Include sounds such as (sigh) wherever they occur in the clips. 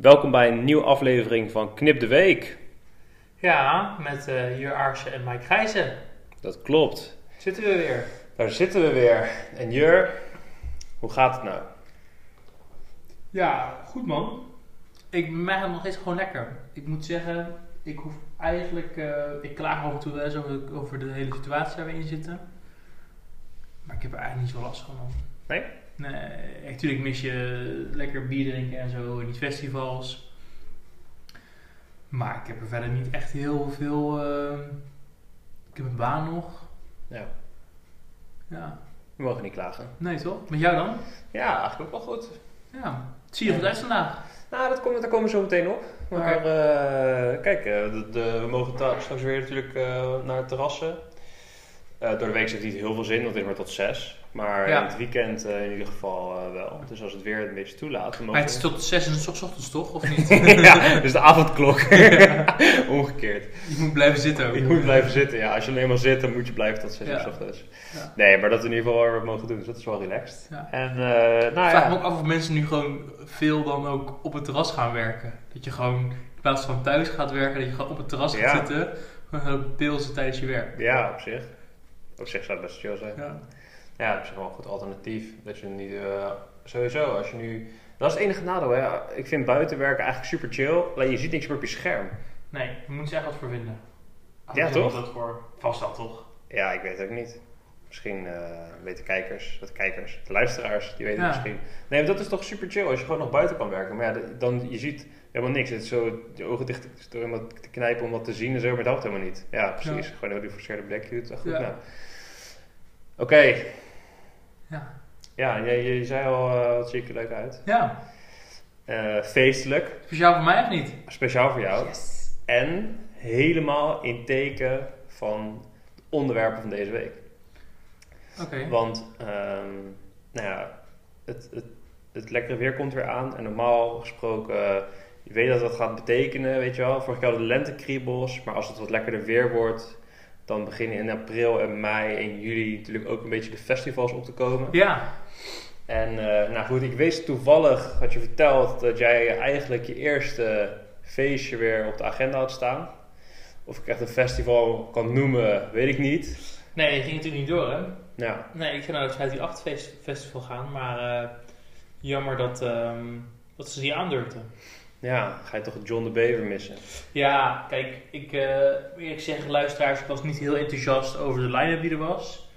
Welkom bij een nieuwe aflevering van Knip de Week. Ja, met uh, Jur Aarsen en Mike Gijzen. Dat klopt. Zitten we weer. Daar zitten we weer. En Jur, hoe gaat het nou? Ja, goed man. Ik mij nog steeds gewoon lekker. Ik moet zeggen, ik hoef eigenlijk... Uh, ik klaag af en toe wel eens over, over de hele situatie waar we in zitten. Maar ik heb er eigenlijk niet zo last van. Man. Nee? Nee, natuurlijk mis je lekker bier drinken en zo in die festivals. Maar ik heb er verder niet echt heel veel. Uh, ik heb een baan nog. Ja. Ja. We mogen niet klagen. Nee, toch? Met jou dan? Ja, eigenlijk ook wel goed. Ja. Zie je goed uit vandaag? Nou, dat komt, daar komen we zo meteen op. Maar uh, kijk, uh, de, de, we mogen straks weer natuurlijk uh, naar het terrassen. door de week zit niet heel veel zin, want het is maar tot zes. Maar in het weekend uh, in ieder geval uh, wel. Dus als het weer een beetje toelaat. Maar het is tot 6 en s ochtends toch? Of niet? (laughs) ja, dus de avondklok. (laughs) Omgekeerd. Je moet blijven zitten ook. Je moet blijven zitten, ja. Als je alleen maar zit, dan moet je blijven tot 6 uur ja. s ochtends. Ja. Nee, maar dat is in ieder geval wat we mogen doen. Dus dat is wel relaxed. En, uh, nou Ik vraag me ook af of mensen nu gewoon veel dan ook op het terras gaan werken. Dat je gewoon in plaats van thuis gaat werken, dat je gewoon op het terras gaat zitten. Gewoon pilsen tijdens je werk. Ja, op zich. Op zich zou het best chill zijn. Ja. Ja, dat is gewoon een goed alternatief. Dat je niet, uh, sowieso, als je nu... Dat is het enige nadeel, hè. Ik vind buitenwerken eigenlijk super chill. Alleen je ziet niks meer op je scherm. Nee, je moet er echt wat voor vinden. Als ja, toch? Dat voor vast wel, toch? Ja, ik weet het ook niet. Misschien uh, weten kijkers, de kijkers, de luisteraars, die weten ja. het misschien. Nee, maar dat is toch super chill als je gewoon nog buiten kan werken. Maar ja, dan, je ziet helemaal niks. Het is zo, je ogen dicht door iemand te knijpen om wat te zien en zo, maar dat helpt helemaal niet. Ja, precies. Ja. Gewoon een die forceerde blik. Het goed. Ja. Nou. Oké, okay. Ja. Ja, je, je zei al, uh, wat zie ik er leuk uit. Ja. Uh, feestelijk. Speciaal voor mij of niet? Speciaal voor jou. Yes. En helemaal in teken van de onderwerpen van deze week. Oké. Okay. Want, um, nou ja, het, het, het lekkere weer komt weer aan. En normaal gesproken, uh, je weet dat dat gaat betekenen, weet je wel. Vorig jaar de lentekriebels. Maar als het wat lekkerder weer wordt, dan beginnen in april en mei en juli natuurlijk ook een beetje de festivals op te komen. Ja. En uh, nou goed, ik wist toevallig, had je verteld, dat jij eigenlijk je eerste feestje weer op de agenda had staan. Of ik echt een festival kan noemen, weet ik niet. Nee, je ging natuurlijk niet door, hè? Ja. Nee, ik zou naar het 538 festival gaan, maar uh, jammer dat, um, dat ze die aandurfden. Ja, ga je toch John de Bever missen? Ja, kijk, ik, uh, ik zeg luisteraars, ik was niet heel enthousiast over de line-up die er was.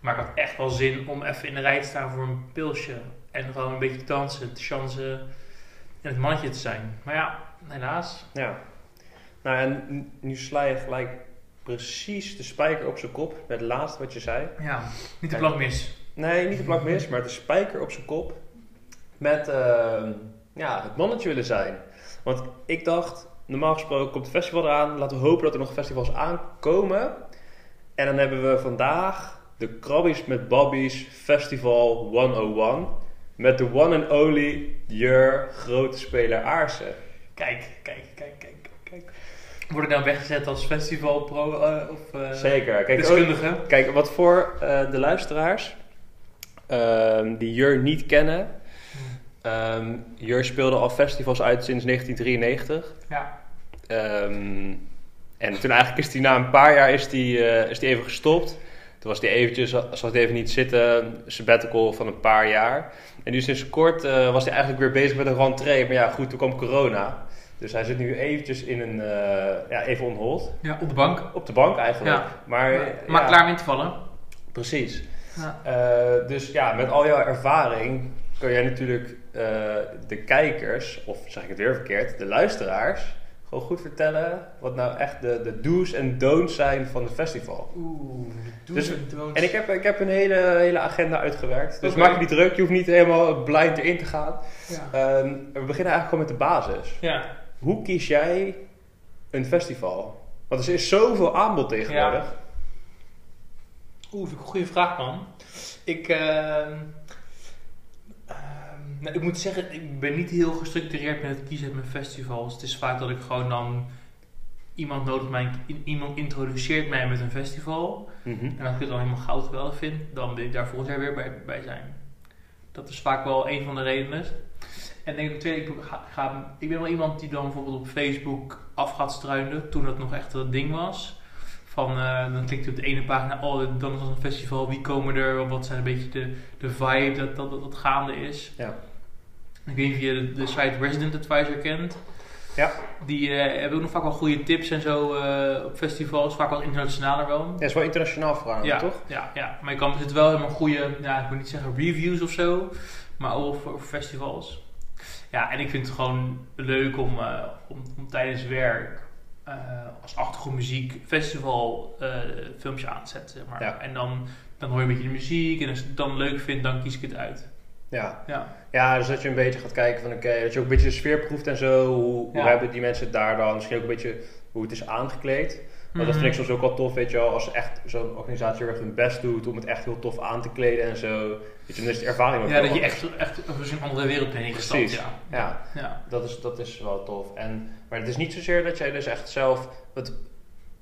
Maar ik had echt wel zin om even in de rij te staan voor een pilsje. En gewoon een beetje te dansen, te chansen en het mannetje te zijn. Maar ja, helaas. Ja. Nou, en nu sla je gelijk precies de spijker op zijn kop met het laatste wat je zei. Ja, niet de plak mis. Nee, niet de plak mis, maar de spijker op zijn kop met... Uh, ja, het mannetje willen zijn. Want ik dacht, normaal gesproken komt het festival eraan. Laten we hopen dat er nog festivals aankomen. En dan hebben we vandaag de Krabbies met Babbies Festival 101. Met de one and only Jur grote speler Aarsen. Kijk, kijk, kijk, kijk, kijk. Word ik dan weggezet als festivalpro uh, of uh, Zeker. Kijk, deskundige? Ook, kijk, wat voor uh, de luisteraars die Jur niet kennen Um, Jur speelde al festivals uit sinds 1993. Ja. Um, en toen eigenlijk is hij na een paar jaar is die, uh, is die even gestopt. Toen was hij eventjes, zat hij even niet zitten, sabbatical van een paar jaar. En nu sinds kort uh, was hij eigenlijk weer bezig met een rentree. Maar ja, goed, toen kwam corona. Dus hij zit nu eventjes in een, uh, ja, even on hold. Ja, op de bank. Op de bank eigenlijk. Ja. Maar, maar, maar ja, klaar om in te vallen. Precies. Ja. Dus ja, met al jouw ervaring kun jij natuurlijk uh, de kijkers, of zeg ik het weer verkeerd, de luisteraars, gewoon goed vertellen wat nou echt de, de do's en don'ts zijn van het festival. Oeh, do's dus, en don'ts. En ik heb, ik heb een hele, hele agenda uitgewerkt. Dus okay. maak je niet druk, je hoeft niet helemaal blind erin te gaan. Ja. Um, we beginnen eigenlijk gewoon met de basis. Ja. Hoe kies jij een festival? Want er is zoveel aanbod tegenwoordig. Ja. Oeh, vind ik een goede vraag man. Ik... Uh, nou, ik moet zeggen, ik ben niet heel gestructureerd met het kiezen met festivals. Het is vaak dat ik gewoon dan iemand nodig mij, iemand introduceert mij met een festival. Mm -hmm. En als ik het dan helemaal goud geweldig vind, dan wil ik daar volgend jaar weer bij, bij zijn. Dat is vaak wel een van de redenen. En denk ik, tweede, ik, ga, ga- ik ben wel iemand die dan bijvoorbeeld op Facebook af gaat struinen, toen dat nog echt een ding was. Van, eh, dan klikt je op de ene pagina, oh, dan is het een festival, wie komen er, wat zijn een beetje de, de vibe dat, dat, dat, dat gaande is. Ja. Ik weet niet of je de, de site Resident Advisor kent. Ja. Die eh, hebben ook nog vaak wel goede tips en zo eh, op festivals, vaak wel internationaler wel. Ja, is wel internationaal Ja, toch? ja, ja, maar je kan er zitten wel helemaal goede, ja, ik moet niet zeggen reviews of zo, maar ook voor, festivals. Ja, en ik vind het gewoon leuk om, eh, om, om tijdens werk als achtergrondmuziek festival eh filmpje aan te zetten. Zeg maar. Ja. En dan, dan hoor je een beetje de muziek en als ik het dan leuk vind, dan kies ik het uit. Ja. Ja, Ja, dus dat je een beetje gaat kijken van oké, dat je ook een beetje de sfeer proeft en zo. Hoe, hoe Ja. hebben die mensen het daar dan? Misschien ook een beetje hoe het is aangekleed. Want dat Mhm. vind ik soms ook wel tof, weet je wel, als echt zo'n organisatie heel erg hun best doet om het echt heel tof aan te kleden en zo. Weet je, dan is de ervaring ook Ja, wel dat je echt, echt een andere wereld bent ingestapt. Ja. Ja, Ja. dat is, dat is wel tof. En, maar het is niet zozeer dat jij dus echt zelf, het,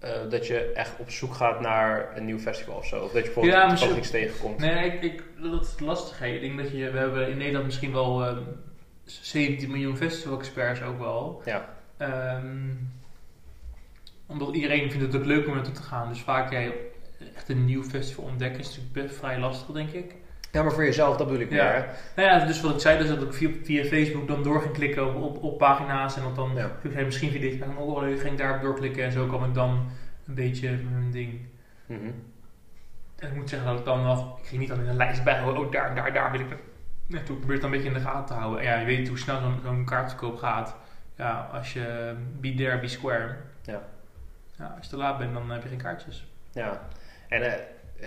eh, dat je echt op zoek gaat naar een nieuw festival of zo. Of dat je bijvoorbeeld Ja, iets tegenkomt. Nee, ik, ik, dat is lastig. hè. Ik denk dat je, we hebben in Nederland misschien wel ehm 17 miljoen festival-experts ook wel. Ja. Ehm, omdat iedereen vindt het ook leuk om naartoe te gaan. Dus vaak jij echt een nieuw festival ontdekken is natuurlijk best vrij lastig, denk ik. Ja, maar voor jezelf, dat bedoel ik Ja. meer. hè? Nou ja, dus wat ik zei, dus dat ik via, via Facebook dan door ging klikken op, op, op pagina's. En dat dan, Ja. ik zei, misschien vind ik deze pagina ook wel leuk, ging ik daarop doorklikken. En zo kwam ik dan een beetje mijn ding. Mhm. En ik moet zeggen dat ik dan nog, ik ging niet dan in een lijst bijhouden, oh daar, daar, daar wil ik naartoe. Ik probeer het dan een beetje in de gaten te houden. En ja, je weet hoe snel zo'n zo'n kaartverkoop gaat. Ja, als je be there, be square. Ja. Ja, als je te laat bent, dan heb je geen kaartjes. Ja, en eh,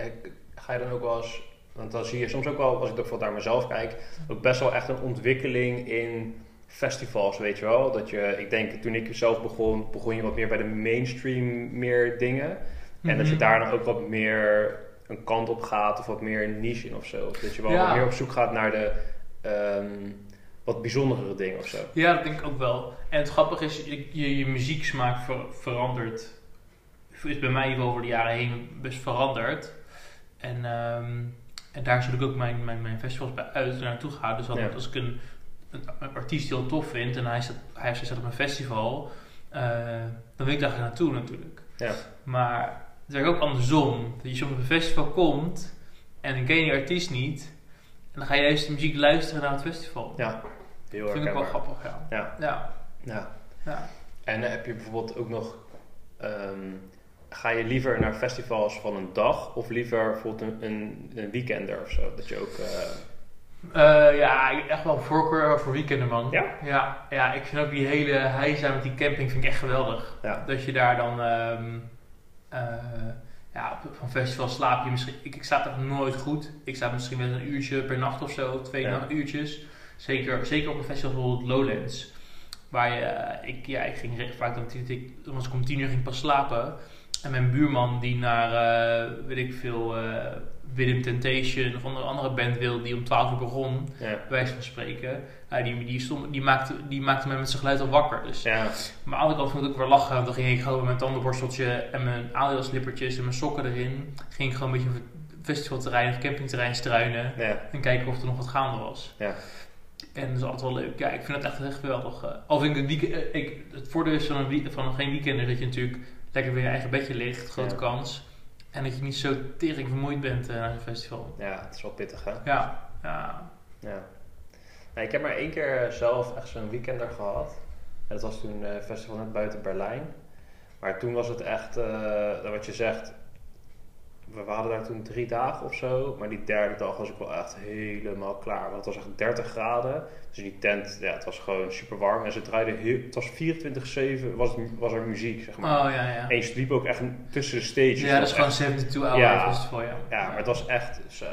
eh, ga je dan ook wel eens, want dan zie je soms ook wel, als ik bijvoorbeeld naar mezelf kijk, ook best wel echt een ontwikkeling in festivals, weet je wel. Dat je, ik denk toen ik zelf begon, begon je wat meer bij de mainstream meer dingen. En dat je Mhm. daar dan ook wat meer een kant op gaat of wat meer een niche in of zo. Dat je wel Ja. wat meer op zoek gaat naar de ehm, wat bijzondere dingen of zo. Ja, dat denk ik ook wel. En het grappige is, je, je, je muzieksmaak ver- verandert. Is bij mij over de jaren heen best veranderd. En, ehm, en daar zul ik ook mijn, mijn, mijn festivals bij uit naartoe gaan. Dus Ja. als ik een, een, een artiest heel tof vind en hij staat, hij staat op een festival, eh, dan wil ik daar naartoe natuurlijk. Ja. Maar het werkt ook andersom. Dat je soms op een festival komt en dan ken je die artiest niet. En dan ga je juist de muziek luisteren naar het festival. Ja, heel dat vind ik wel grappig, ja. Ja. Ja, Ja. ja. En eh, heb je bijvoorbeeld ook nog, ehm, ga je liever naar festivals van een dag of liever bijvoorbeeld een, een, een weekender of zo? Dat je ook, eh, Eh, ja, echt wel voorkeur voor weekenden, man. Ja? Ja, ja, ik vind ook die hele heisa met die camping vind ik echt geweldig. ja, Dat je daar dan, ehm, eh, ja, op, een festival slaap je misschien... Ik, ik slaap echt nooit goed. Ik slaap misschien wel een uurtje per nacht of zo, twee Ja. nacht- uurtjes. Zeker, zeker op een festival bijvoorbeeld Lowlands. Waar je, ik, ja, ik ging vaak om tien uur ging pas slapen. En mijn buurman die naar, eh, weet ik veel, eh Willem Temptation of andere, andere band wil die om 12 uur begon, ja, bij wijze van spreken. Ja, die, die, stond, die, maakte, die maakte mij met zijn geluid al wakker. Dus ja, maar aan de andere kant vond ik ook weer lachen. Want dan ging ik gewoon met mijn tandenborsteltje en mijn adelslippertjes en mijn sokken erin. Ging ik gewoon een beetje op het festivalterrein of campingterrein struinen. ja, En kijken of er nog wat gaande was. Ja. En dat is altijd wel leuk. Ja, ik vind het echt, echt geweldig. eh. Al vind ik het Ik, het voordeel is van, een, van geen weekend is dat je natuurlijk lekker weer in je eigen bedje ligt. Grote Ja. kans. En dat je niet zo tering vermoeid bent eh, naar een festival. ja, het is wel pittig hè. Ja, ja. Ja. Nee, ik heb maar één keer zelf echt zo'n weekender gehad. En dat was toen een festival net buiten Berlijn. Maar toen was het echt, eh, wat je zegt, we hadden daar toen drie dagen of zo. Maar die derde dag was ik wel echt helemaal klaar. Want het was echt 30 graden. Dus die tent, ja, het was gewoon super warm. En ze draaiden heel, het was 24-7, was, was er muziek, zeg maar. Oh ja, ja. En je sliep ook echt tussen de stages. Ja, dat is gewoon echt- 72 hour Ja. festival, ja. Ja, maar het was echt, zo,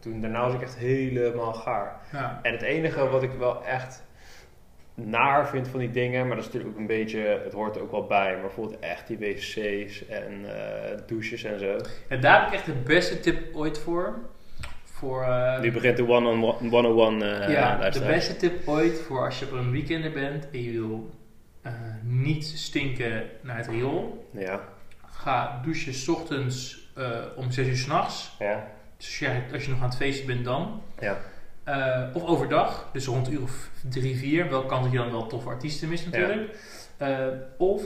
toen, daarna was ik echt helemaal gaar. Ja. En het enige wat ik wel echt naar vind van die dingen, maar dat is natuurlijk ook een beetje, het hoort er ook wel bij, maar bijvoorbeeld echt die wc's en eh, douches en zo. Ja, daar heb ik echt de beste tip ooit voor. Voor, eh, Nu begint de one-on-one 101 eh ja, de beste tip ooit voor als je op een weekender bent en je wil niet stinken naar het riool. Ja, Ga douchen 's ochtends om 6 uur s'nachts. ja, Dus als je, als je nog aan het feesten bent dan. ja, Eh, of overdag, dus rond een uur of drie, vier. Wel kans dat je dan wel toffe artiesten mist natuurlijk. Eh, of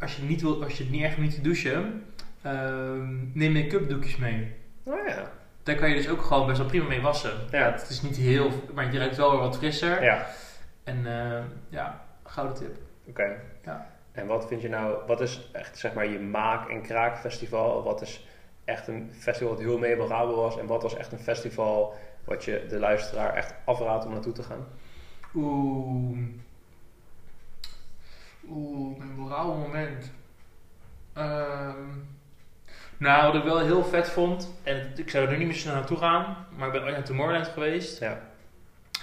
als je, niet wil, als je het niet erg vindt niet te douchen, ehm, neem make-up doekjes mee. Oh ja. Daar kan je dus ook gewoon best wel prima mee wassen. Ja. Het is niet heel, maar je ruikt wel weer wat frisser. Ja, En eh, ja, gouden tip. oké. Ja. En wat vind je nou, wat is echt zeg maar je maak- en kraakfestival? Wat is echt een festival wat heel memorabel was? En wat was echt een festival wat je de luisteraar echt afraadt om naartoe te gaan? Oeh. Oeh, een memorabel moment. Ehm, nou, wat ik wel heel vet vond, en ik zou er nu niet meer snel naartoe gaan, maar ik ben ooit naar Tomorrowland geweest. Ja.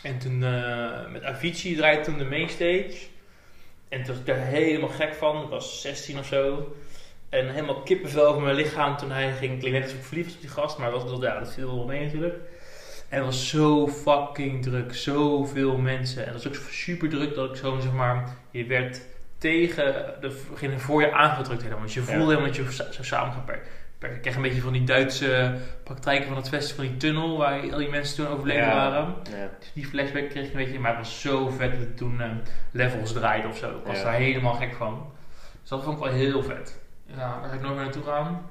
En toen eh, met Avicii draaide toen de mainstage. En toen was ik daar helemaal gek van. Ik was 16 of zo. En helemaal kippenvel over mijn lichaam toen hij ging. Ik net alsof ik verliefd op die gast, maar was, ja, dat viel wel mee natuurlijk. En het was zo fucking druk. Zoveel mensen. En dat was ook super druk dat ik zo, zeg maar, je werd tegen de voor je aangedrukt helemaal. Dus je voelde Ja. helemaal dat je zo samengeperkt. Ik kreeg een beetje van die Duitse praktijken van het festival, die tunnel waar al die mensen toen overleden Ja. waren. Ja. Dus die flashback kreeg ik een beetje, maar het was zo vet dat het toen eh, levels draaide of zo. Ik was Ja. daar helemaal gek van. Dus dat vond ik wel heel vet. Ja, daar ga ik nooit meer naartoe gaan.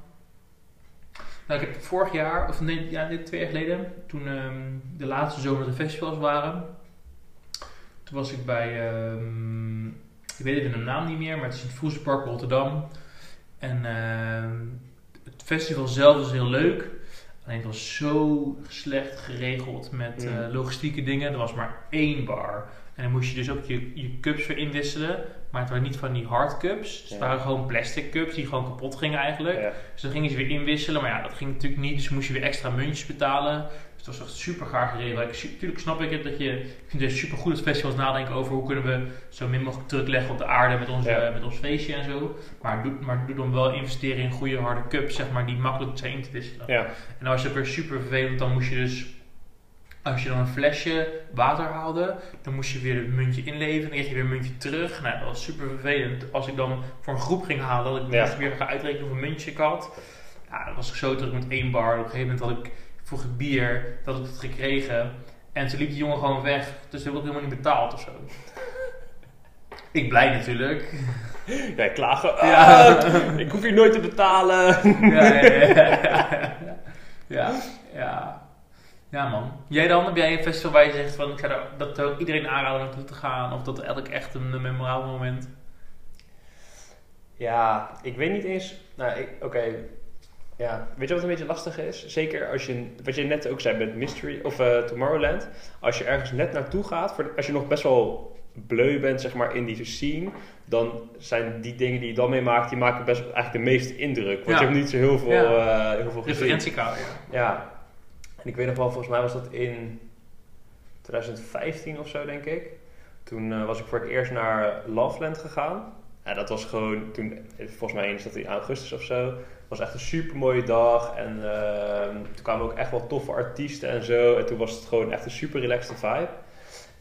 Nou, ik heb vorig jaar, of nee, ja, twee jaar geleden, toen ehm, de laatste zomer de festivals waren, toen was ik bij, ehm, ik weet even de naam niet meer, maar het is in het Vroesenpark Rotterdam. En ehm, het festival zelf was heel leuk. Alleen het was zo slecht geregeld met eh, Mm. logistieke dingen. Er was maar één bar. En dan moest je dus ook je, je cups weer inwisselen. Maar het waren niet van die hard cups. Dus het waren gewoon plastic cups die gewoon kapot gingen eigenlijk. Dus dan gingen ze weer inwisselen. Maar ja, dat ging natuurlijk niet. Dus moest je weer extra muntjes betalen. Dus dat was echt super gaar geregeld. Ik, su- Tuurlijk snap ik het dat je... Ik vind het super goed dat festivals nadenken over hoe kunnen we zo min mogelijk druk leggen op de aarde met, onze, Ja. met ons feestje en zo. Maar doe, maar doe dan wel investeren in goede harde cups, zeg maar, die makkelijk zijn in te wisselen. Ja. En dan was het weer super vervelend. Dan moest je dus, als je dan een flesje water haalde, dan moest je weer het muntje inleveren. Dan kreeg je weer een muntje terug. Nou, dat was super vervelend. Als ik dan voor een groep ging halen, dat ik Ja. weer gaan uitrekenen hoeveel muntjes ik had. Ja, dat was zo druk met één bar. Op een gegeven moment had ik, vroeg ik bier, dat had ik het gekregen. En toen liep die jongen gewoon weg. Dus dat heb ik helemaal niet betaald of zo. Ik blij natuurlijk. Jij klagen. Ja. "Ah, ik hoef hier nooit te betalen. Ja, ja, ja. (laughs) Ja, ja. Ja, man. Jij dan? Heb jij een festival waar je zegt van ik daar, dat ook iedereen aanraden om naartoe te gaan? Of dat eigenlijk echt een, een memorabel moment? Ja, ik weet niet eens. Nou, oké. Ja, weet je wat een beetje lastig is? Zeker als je, wat je net ook zei met Mystery of eh, Tomorrowland. Als je ergens net naartoe gaat, voor, als je nog best wel bleu bent, zeg maar, in die scene, dan zijn die dingen die je dan meemaakt, die maken best eigenlijk de meeste indruk. Want Ja. je hebt niet zo heel veel, Ja. eh, heel veel. Referentiekader, ja. Ja. En ik weet nog wel, volgens mij was dat in 2015 of zo, denk ik. Toen eh, was ik voor het eerst naar Loveland gegaan. Ja, dat was gewoon, toen, volgens mij is dat in augustus of zo. Het was echt een super mooie dag. En ehm, toen kwamen ook echt wel toffe artiesten en zo. En toen was het gewoon echt een super relaxed vibe.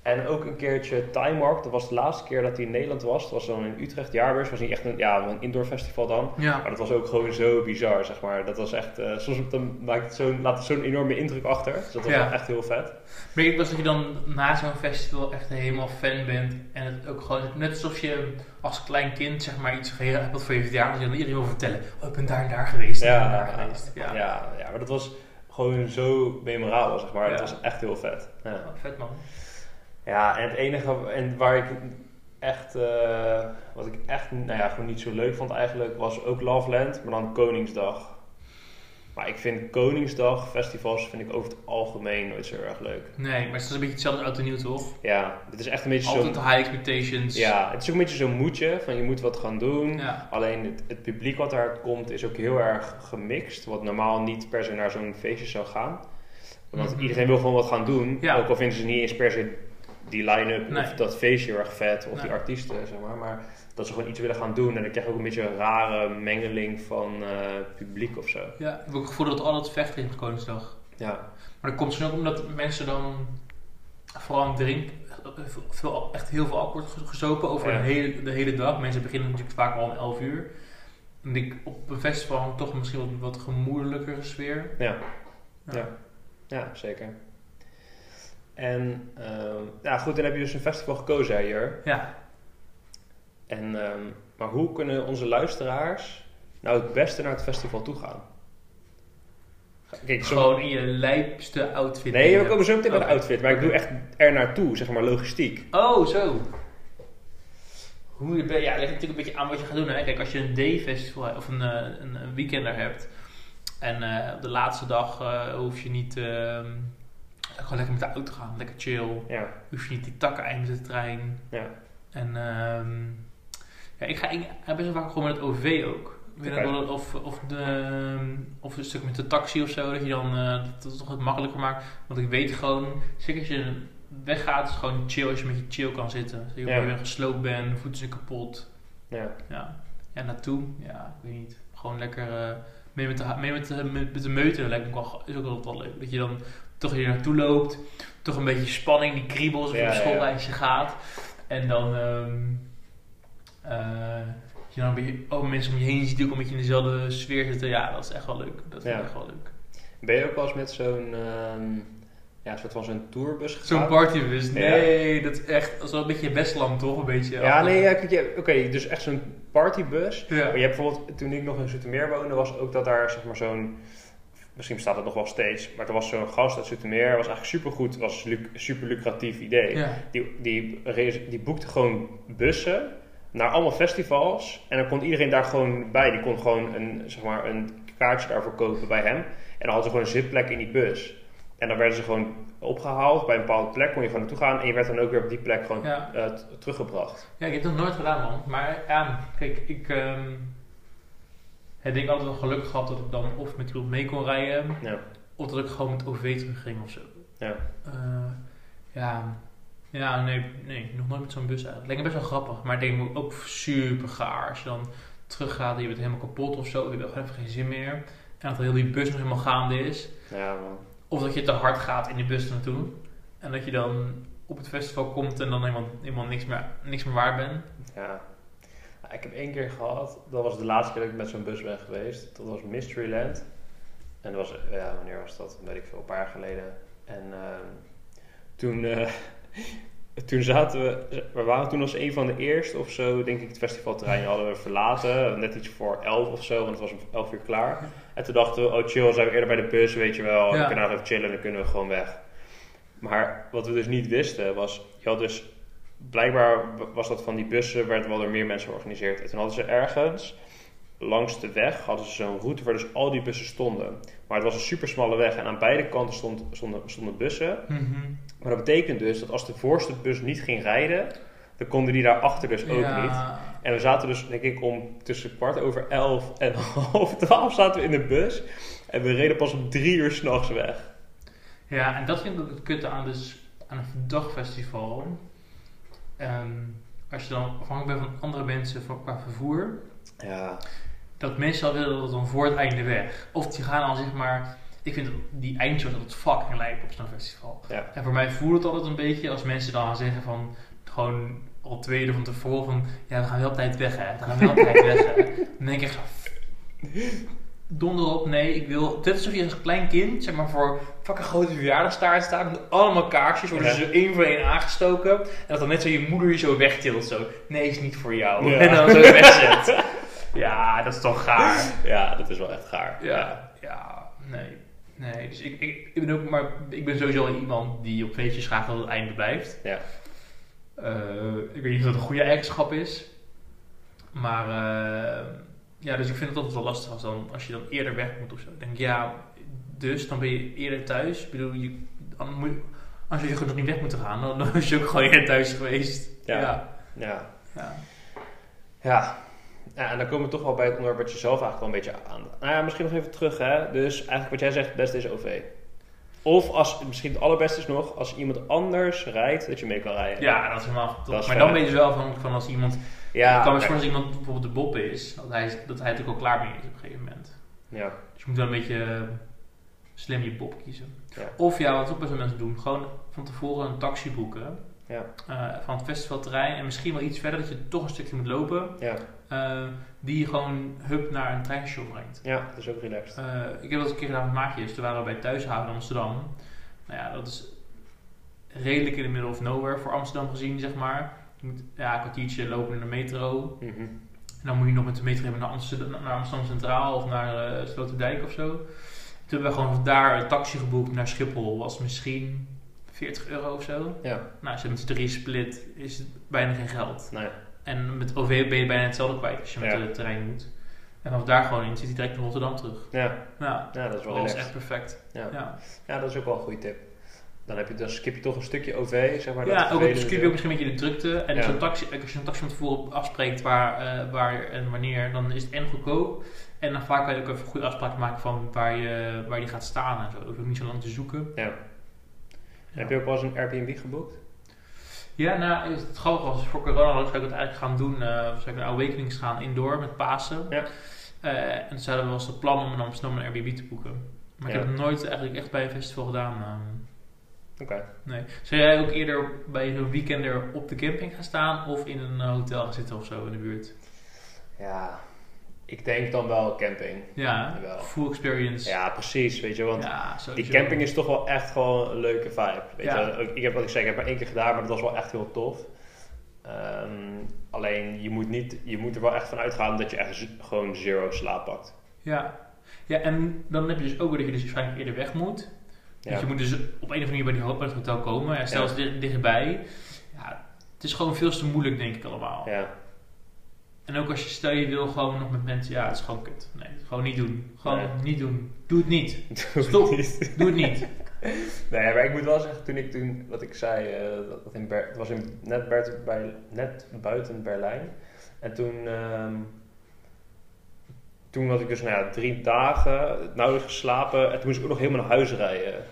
En ook een keertje Time Warp. Dat was de laatste keer dat hij in Nederland was. Dat was dan in Utrecht, Jaarbeurs. was niet echt een, ja, een indoor festival dan. Ja. Maar dat was ook gewoon zo bizar, zeg maar. Dat was echt, eh, soms dan maakt het zo'n, laat het zo'n enorme indruk achter. Dus dat was Ja. wel echt heel vet. Merk ik eens dat je dan na zo'n festival echt helemaal fan bent. En het ook gewoon, net alsof je als klein kind zeg maar iets gegeven hebt wat voor je verjaardag. Dan iedereen wil vertellen. Oh, ik ben daar en daar geweest. Ja, en daar geweest. Ja. Ja. Ja, maar dat was gewoon zo memorabel, zeg maar. Ja. Dat was echt heel vet. Ja, Oh, vet man. Ja en het enige en waar ik echt, eh, wat ik echt, nou ja, gewoon niet zo leuk vond eigenlijk, was ook Loveland, maar dan Koningsdag. Maar ik vind Koningsdag festivals vind ik over het algemeen nooit zo erg leuk. Nee, maar het is een beetje hetzelfde uit de nieuw toch? Ja, dit is echt een beetje Altijd zo'n... high expectations. Ja, het is ook een beetje zo'n moedje van je moet wat gaan doen. Ja. Alleen het, het publiek wat daar komt is ook heel erg gemixt. Wat normaal niet per se naar zo'n feestje zou gaan. Want Mhm. iedereen wil gewoon wat gaan doen. Ja. Ook al vinden ze niet eens per se die line-up Nee. of dat feestje heel erg vet. Of Nee. die artiesten, zeg maar. Maar dat ze gewoon iets willen gaan doen. En dan krijg je ook een beetje een rare mengeling van eh, publiek of zo. Ja, ik heb ook het gevoel dat het altijd vechten op Koningsdag. Ja, Maar dat komt misschien ook omdat mensen dan vooral drinken, veel, echt heel veel alcohol wordt gezopen over Ja. de, hele, de hele dag. Mensen beginnen natuurlijk vaak al om 11 uur. En ik op een festival toch misschien wat, wat gemoedelijkere sfeer. ja, Ja. ja. ja zeker. En ehm, ja, goed, dan heb je dus een festival gekozen hier. Ja. En, ehm, maar hoe kunnen onze luisteraars nou het beste naar het festival toe gaan? Kijk, Gewoon in je lijpste outfit. Nee, we komen zo meteen bij de outfit, maar ik doe echt er naartoe, zeg maar logistiek. Oh, zo. Hoe je, ja, het ligt natuurlijk een beetje aan wat je gaat doen. Hè. Kijk, als je een day-festival of een, eh, een, een weekender hebt. En eh, op de laatste dag eh, hoef je niet ehm, gewoon lekker met de auto gaan. Lekker chill. Ja, Hoef je niet die takken eind met de trein. ja. En ehm, ja, ik ga, ik ga best wel vaak gewoon met het OV ook. Wel of, of, de, of een stuk met de taxi of zo, dat je dan eh, dat het toch wat makkelijker maakt. Want ik weet gewoon, zeker als je weggaat, is het gewoon chill als je met je chill kan zitten. Dus je Ja. weer gesloopt bent, voeten zijn kapot. ja. Ja, ja naartoe, ja, ik weet niet. Gewoon lekker eh, mee, met de, mee met de, met, met de meute, lijkt me ook wel, is ook altijd wel leuk. Dat je dan toch hier naartoe loopt, toch een beetje spanning, die kriebels, of je Ja, op ja, schoolreisje gaat. En dan, ehm eh, je dan een beetje, oh, mensen om je heen ziet ook een beetje in dezelfde sfeer zitten. Ja, dat is echt wel leuk. Dat vind ik echt wel leuk. Ben je ook wel eens met zo'n, ehm, ja, soort van zo'n tourbus gegaan? Zo'n partybus, Ja. nee, dat is echt, dat is wel een beetje Westland toch? Een beetje. Ja, nee, ja, je- oké, dus echt zo'n partybus. Ja. Maar je hebt bijvoorbeeld, toen ik nog in Zoetermeer woonde, was ook dat daar zeg maar zo'n, misschien bestaat het nog wel steeds, maar er was zo'n gast uit Zoetermeer, was eigenlijk supergoed, was een super lucratief idee. Ja. Die, die, die boekte gewoon bussen naar allemaal festivals en dan kon iedereen daar gewoon bij. Die kon gewoon een, zeg maar, een kaartje daarvoor kopen bij hem en dan hadden ze gewoon een zitplek in die bus. En dan werden ze gewoon opgehaald bij een bepaalde plek, kon je gewoon naartoe gaan en je werd dan ook weer op die plek gewoon Ja. eh, teruggebracht. Ja, ik heb dat nooit gedaan, man. Maar ja, kijk, ik ehm heb denk ik altijd wel geluk gehad dat ik dan of met iemand mee kon rijden, Ja. of dat ik gewoon met OV terugging of zo. Ja. Eh, ja, ja, nee, nee, nog nooit met zo'n bus eigenlijk. Lijkt me best wel grappig, maar ik denk ook super gaar als je dan teruggaat en je bent helemaal kapot of zo, je hebt gewoon even geen zin meer. En dat heel die bus nog helemaal gaande is. Ja, man. Of dat je te hard gaat in die bus naartoe. En dat je dan op het festival komt en dan helemaal, helemaal niks, meer, niks meer waard bent. Ja. Nou, Ik heb één keer gehad, dat was de laatste keer dat ik met zo'n bus ben geweest. Dat was Mysteryland. En dat was, ja, wanneer was dat? Weet ik veel, een paar jaar geleden. En ehm, toen, eh, (laughs) toen zaten we, we waren toen als een van de eerste of zo, denk ik, het festivalterrein hadden we verlaten. Net iets voor elf of zo, want het was om elf uur klaar. En toen dachten we, oh chill, zijn we eerder bij de bus, weet je wel. Ja. Kunnen we nog even chillen en dan kunnen we gewoon weg. Maar wat we dus niet wisten was, je had dus blijkbaar was dat van die bussen, werd wel door meer mensen georganiseerd. En toen hadden ze ergens langs de weg hadden ze zo'n route waar dus al die bussen stonden. Maar het was een super smalle weg en aan beide kanten stond, stonden, stonden bussen. Maar dat betekent dus dat als de voorste bus niet ging rijden, dan konden die daar achter dus ook Ja. niet. En we zaten dus, denk ik, om tussen kwart over elf en (laughs) half twaalf zaten we in de bus. En we reden pas om drie uur s'nachts weg. Ja, en dat vind ik ook het kutte aan, dus, aan een dagfestival. Ehm, als je dan afhankelijk bent van andere mensen voor, qua vervoer, Ja, dat mensen al willen dat het dan voor het einde weg. Of die gaan al zeg maar. Ik vind die eindshow altijd fucking lijp op zo'n festival. ja. En voor mij voelt het altijd een beetje als mensen dan gaan zeggen van gewoon al twee uur van tevoren van ja, we gaan wel op tijd weg hè. We gaan wel op tijd weg hè. Dan denk ik zo. Donder op, nee, ik wil. Dit is alsof je als klein kind, zeg maar, voor fucking grote verjaardagstaart staat. Met allemaal kaarsjes worden ze Ja. zo één voor één aangestoken. En dat dan net zo je moeder je zo wegtilt. Zo, nee, is niet voor jou. Ja. En dan zo wegzet. (laughs) ja, dat is toch gaar. ja, dat is wel echt gaar. Ja, ja, nee. Nee, dus ik, ik, ik ben ook, maar ik ben sowieso iemand die op feestjes graag tot het einde blijft. Ja. Eh, ik weet niet of dat een goede eigenschap is. Maar eh, ja, dus ik vind het altijd wel lastig als, dan, als je dan eerder weg moet of zo. Ik denk, ja, dus dan ben je eerder thuis. Ik bedoel, je, dan moet, je- als je nog niet weg moet gaan, dan, dan is je ook gewoon eerder thuis geweest. Ja. ja. Ja. ja. Ja. ja, en dan komen we toch wel bij het onderwerp wat je zelf eigenlijk wel een beetje aan. Nou ja, misschien nog even terug, hè. Dus eigenlijk wat jij zegt, het beste is OV. Of als, misschien het allerbeste is nog, als iemand anders rijdt, dat je mee kan rijden. Ja, dat is helemaal top. Dat is maar dan ben je wel afhankelijk van als iemand ja, kan als iemand bijvoorbeeld de Bob is, dat hij, dat hij natuurlijk al klaar mee is op een gegeven moment. ja. Dus je moet wel een beetje eh, slim je Bob kiezen. Ja. Of ja, wat ook best wel mensen doen, gewoon van tevoren een taxi boeken Ja. eh, van het festivalterrein en misschien wel iets verder dat je toch een stukje moet lopen, Ja. Eh, die je gewoon hup naar een treinstation brengt. ja, dat is ook relaxed. Eh, ik heb dat een keer gedaan met maatjes, toen waren we bij Thuishouden in Amsterdam. Nou ja, dat is redelijk in de middle of nowhere voor Amsterdam gezien, zeg maar. Je moet ja, een kwartiertje lopen in de metro. Mhm. En dan moet je nog met de metro naar Amsterdam, naar Amsterdam Centraal of naar uh, Sloterdijk of zo. Toen hebben we gewoon daar een taxi geboekt naar Schiphol. Was misschien 40 euro of zo. Ja. Nou, als je met z'n drie split, is het bijna geen geld. Nee. En met OV ben je bijna hetzelfde kwijt als je met Ja. de trein moet. En vanaf daar gewoon in zit hij direct naar Rotterdam terug. Ja. Ja, ja, dat is wel dat relaxed. echt perfect. Ja. Ja, Ja, dat is ook wel een goede tip. Dan, heb je, dan skip je toch een stukje OV, zeg maar. dat ja ook vervelende skip je ook misschien een beetje de drukte. En zo'n taxi, als je een taxi van tevoren afspreekt waar, eh, waar en wanneer, dan is het en goedkoop. En dan vaak kan je ook even goede afspraken maken van waar je, waar die gaat staan en zo. Dan hoef je ook niet zo lang te zoeken. Ja. Heb je ook wel eens een Airbnb geboekt? Ja, nou, het grappige was, voor corona zou ik het eigenlijk gaan doen. eh zou ik naar Awakenings gaan indoor met Pasen. Ja. Eh, en toen hadden we wel eens het plan om in Amsterdam een Airbnb te boeken. Maar ik heb het nooit eigenlijk echt bij een festival gedaan. ehm. Oké. nee. Zou jij ook eerder bij zo'n weekender op de camping gaan staan of in een eh, hotel gaan zitten of zo in de buurt? Ja, ik denk dan wel camping. Ja, Jawel. full experience. Ja, die Want ja die sowieso. camping is toch wel echt gewoon een leuke vibe. Weet Ja. je? Ik heb wat ik zeg, ik heb maar één keer gedaan, maar dat was wel echt heel tof. Ehm, alleen je moet, niet, je moet er wel echt van uitgaan dat je echt gewoon zero slaap pakt. Ja. ja, en dan heb je dus ook weer dat je dus waarschijnlijk eerder weg moet. Ja. Dus je moet dus op een of andere manier bij, die, bij het hotel komen. En stel het dichtbij. Ja, het is gewoon veel te moeilijk, denk ik allemaal. Ja. En ook als je stel je wil gewoon nog met mensen. Ja, het is gewoon kut. Nee, gewoon niet doen. Gewoon Nee. niet doen. Doe het niet. (laughs) Stop. Doe het niet. (laughs) Nee, maar ik moet wel zeggen, toen ik toen, wat ik zei, eh, dat, dat in Ber- het was in, net, buiten, bij, net buiten Berlijn. En toen, ehm, toen was ik dus nou ja, drie dagen nauwelijks geslapen. En toen moest ik ook nog helemaal naar huis rijden.